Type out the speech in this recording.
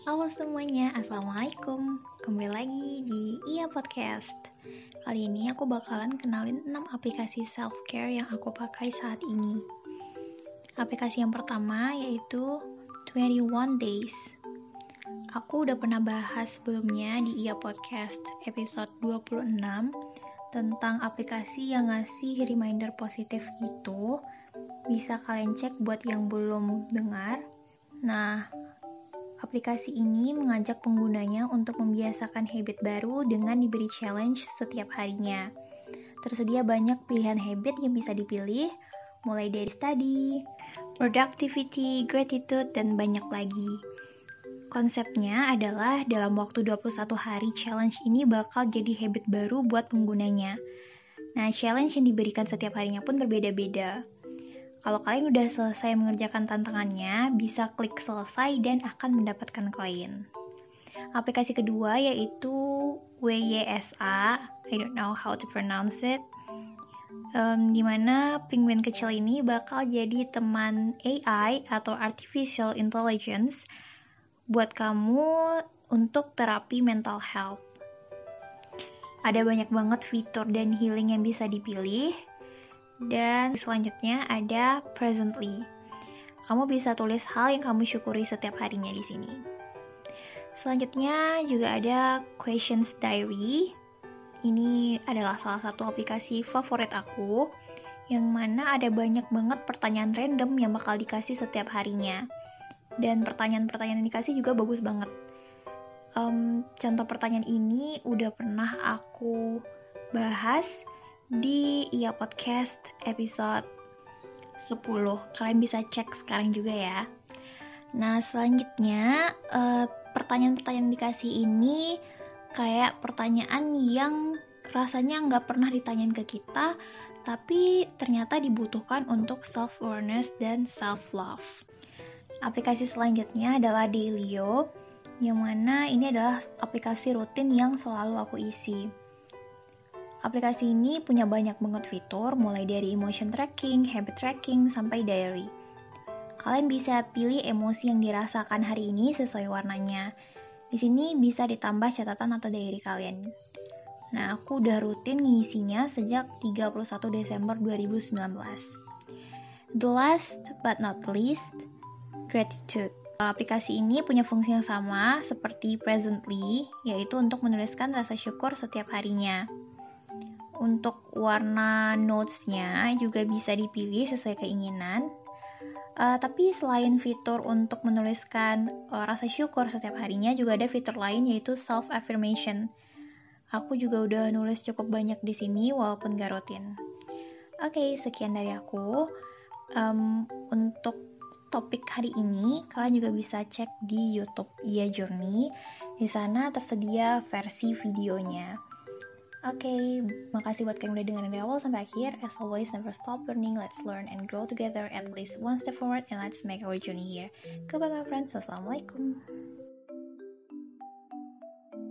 Halo semuanya, Assalamualaikum. Kembali lagi di Iya Podcast. Kali ini aku bakalan kenalin 6 aplikasi self-care yang aku pakai saat ini. Aplikasi yang pertama yaitu 21 Days. Aku udah pernah bahas sebelumnya di Iya Podcast episode 26 Tentang aplikasi yang ngasih reminder positif gitu. Bisa kalian cek buat yang belum dengar. Nah, Aplikasi ini mengajak penggunanya untuk membiasakan habit baru dengan diberi challenge setiap harinya. Tersedia banyak pilihan habit yang bisa dipilih, mulai dari study, productivity, gratitude, dan banyak lagi. Konsepnya adalah dalam waktu 21 hari challenge ini bakal jadi habit baru buat penggunanya. Nah, challenge yang diberikan setiap harinya pun berbeda-beda. Kalau kalian udah selesai mengerjakan tantangannya, bisa klik selesai dan akan mendapatkan koin. Aplikasi kedua yaitu WYSA, I don't know how to pronounce it. Um, di mana penguin kecil ini bakal jadi teman AI atau Artificial Intelligence buat kamu untuk terapi mental health. Ada banyak banget fitur dan healing yang bisa dipilih, dan selanjutnya ada presently. Kamu bisa tulis hal yang kamu syukuri setiap harinya di sini. Selanjutnya juga ada questions diary. Ini adalah salah satu aplikasi favorit aku yang mana ada banyak banget pertanyaan random yang bakal dikasih setiap harinya. Dan pertanyaan-pertanyaan yang dikasih juga bagus banget. Um, contoh pertanyaan ini udah pernah aku bahas di Iya Podcast episode 10. Kalian bisa cek sekarang juga ya. Nah, selanjutnya pertanyaan pertanyaan-pertanyaan dikasih ini kayak pertanyaan yang rasanya nggak pernah ditanyain ke kita, tapi ternyata dibutuhkan untuk self-awareness dan self-love. Aplikasi selanjutnya adalah Dailyo, yang mana ini adalah aplikasi rutin yang selalu aku isi. Aplikasi ini punya banyak banget fitur, mulai dari emotion tracking, habit tracking, sampai diary. Kalian bisa pilih emosi yang dirasakan hari ini sesuai warnanya. Di sini bisa ditambah catatan atau diary kalian. Nah, aku udah rutin ngisinya sejak 31 Desember 2019. The last but not least, gratitude. Aplikasi ini punya fungsi yang sama seperti Presently, yaitu untuk menuliskan rasa syukur setiap harinya. Untuk warna notesnya juga bisa dipilih sesuai keinginan. Uh, tapi selain fitur untuk menuliskan uh, rasa syukur setiap harinya, juga ada fitur lain yaitu self affirmation. Aku juga udah nulis cukup banyak di sini walaupun gak rutin. Oke, okay, sekian dari aku. Um, untuk topik hari ini, kalian juga bisa cek di YouTube Iya Journey. Di sana tersedia versi videonya. Oke, okay, makasih buat kalian udah dengerin dari awal sampai akhir. As always, never stop learning. Let's learn and grow together at least one step forward and let's make our journey here. Goodbye my friends. Assalamualaikum.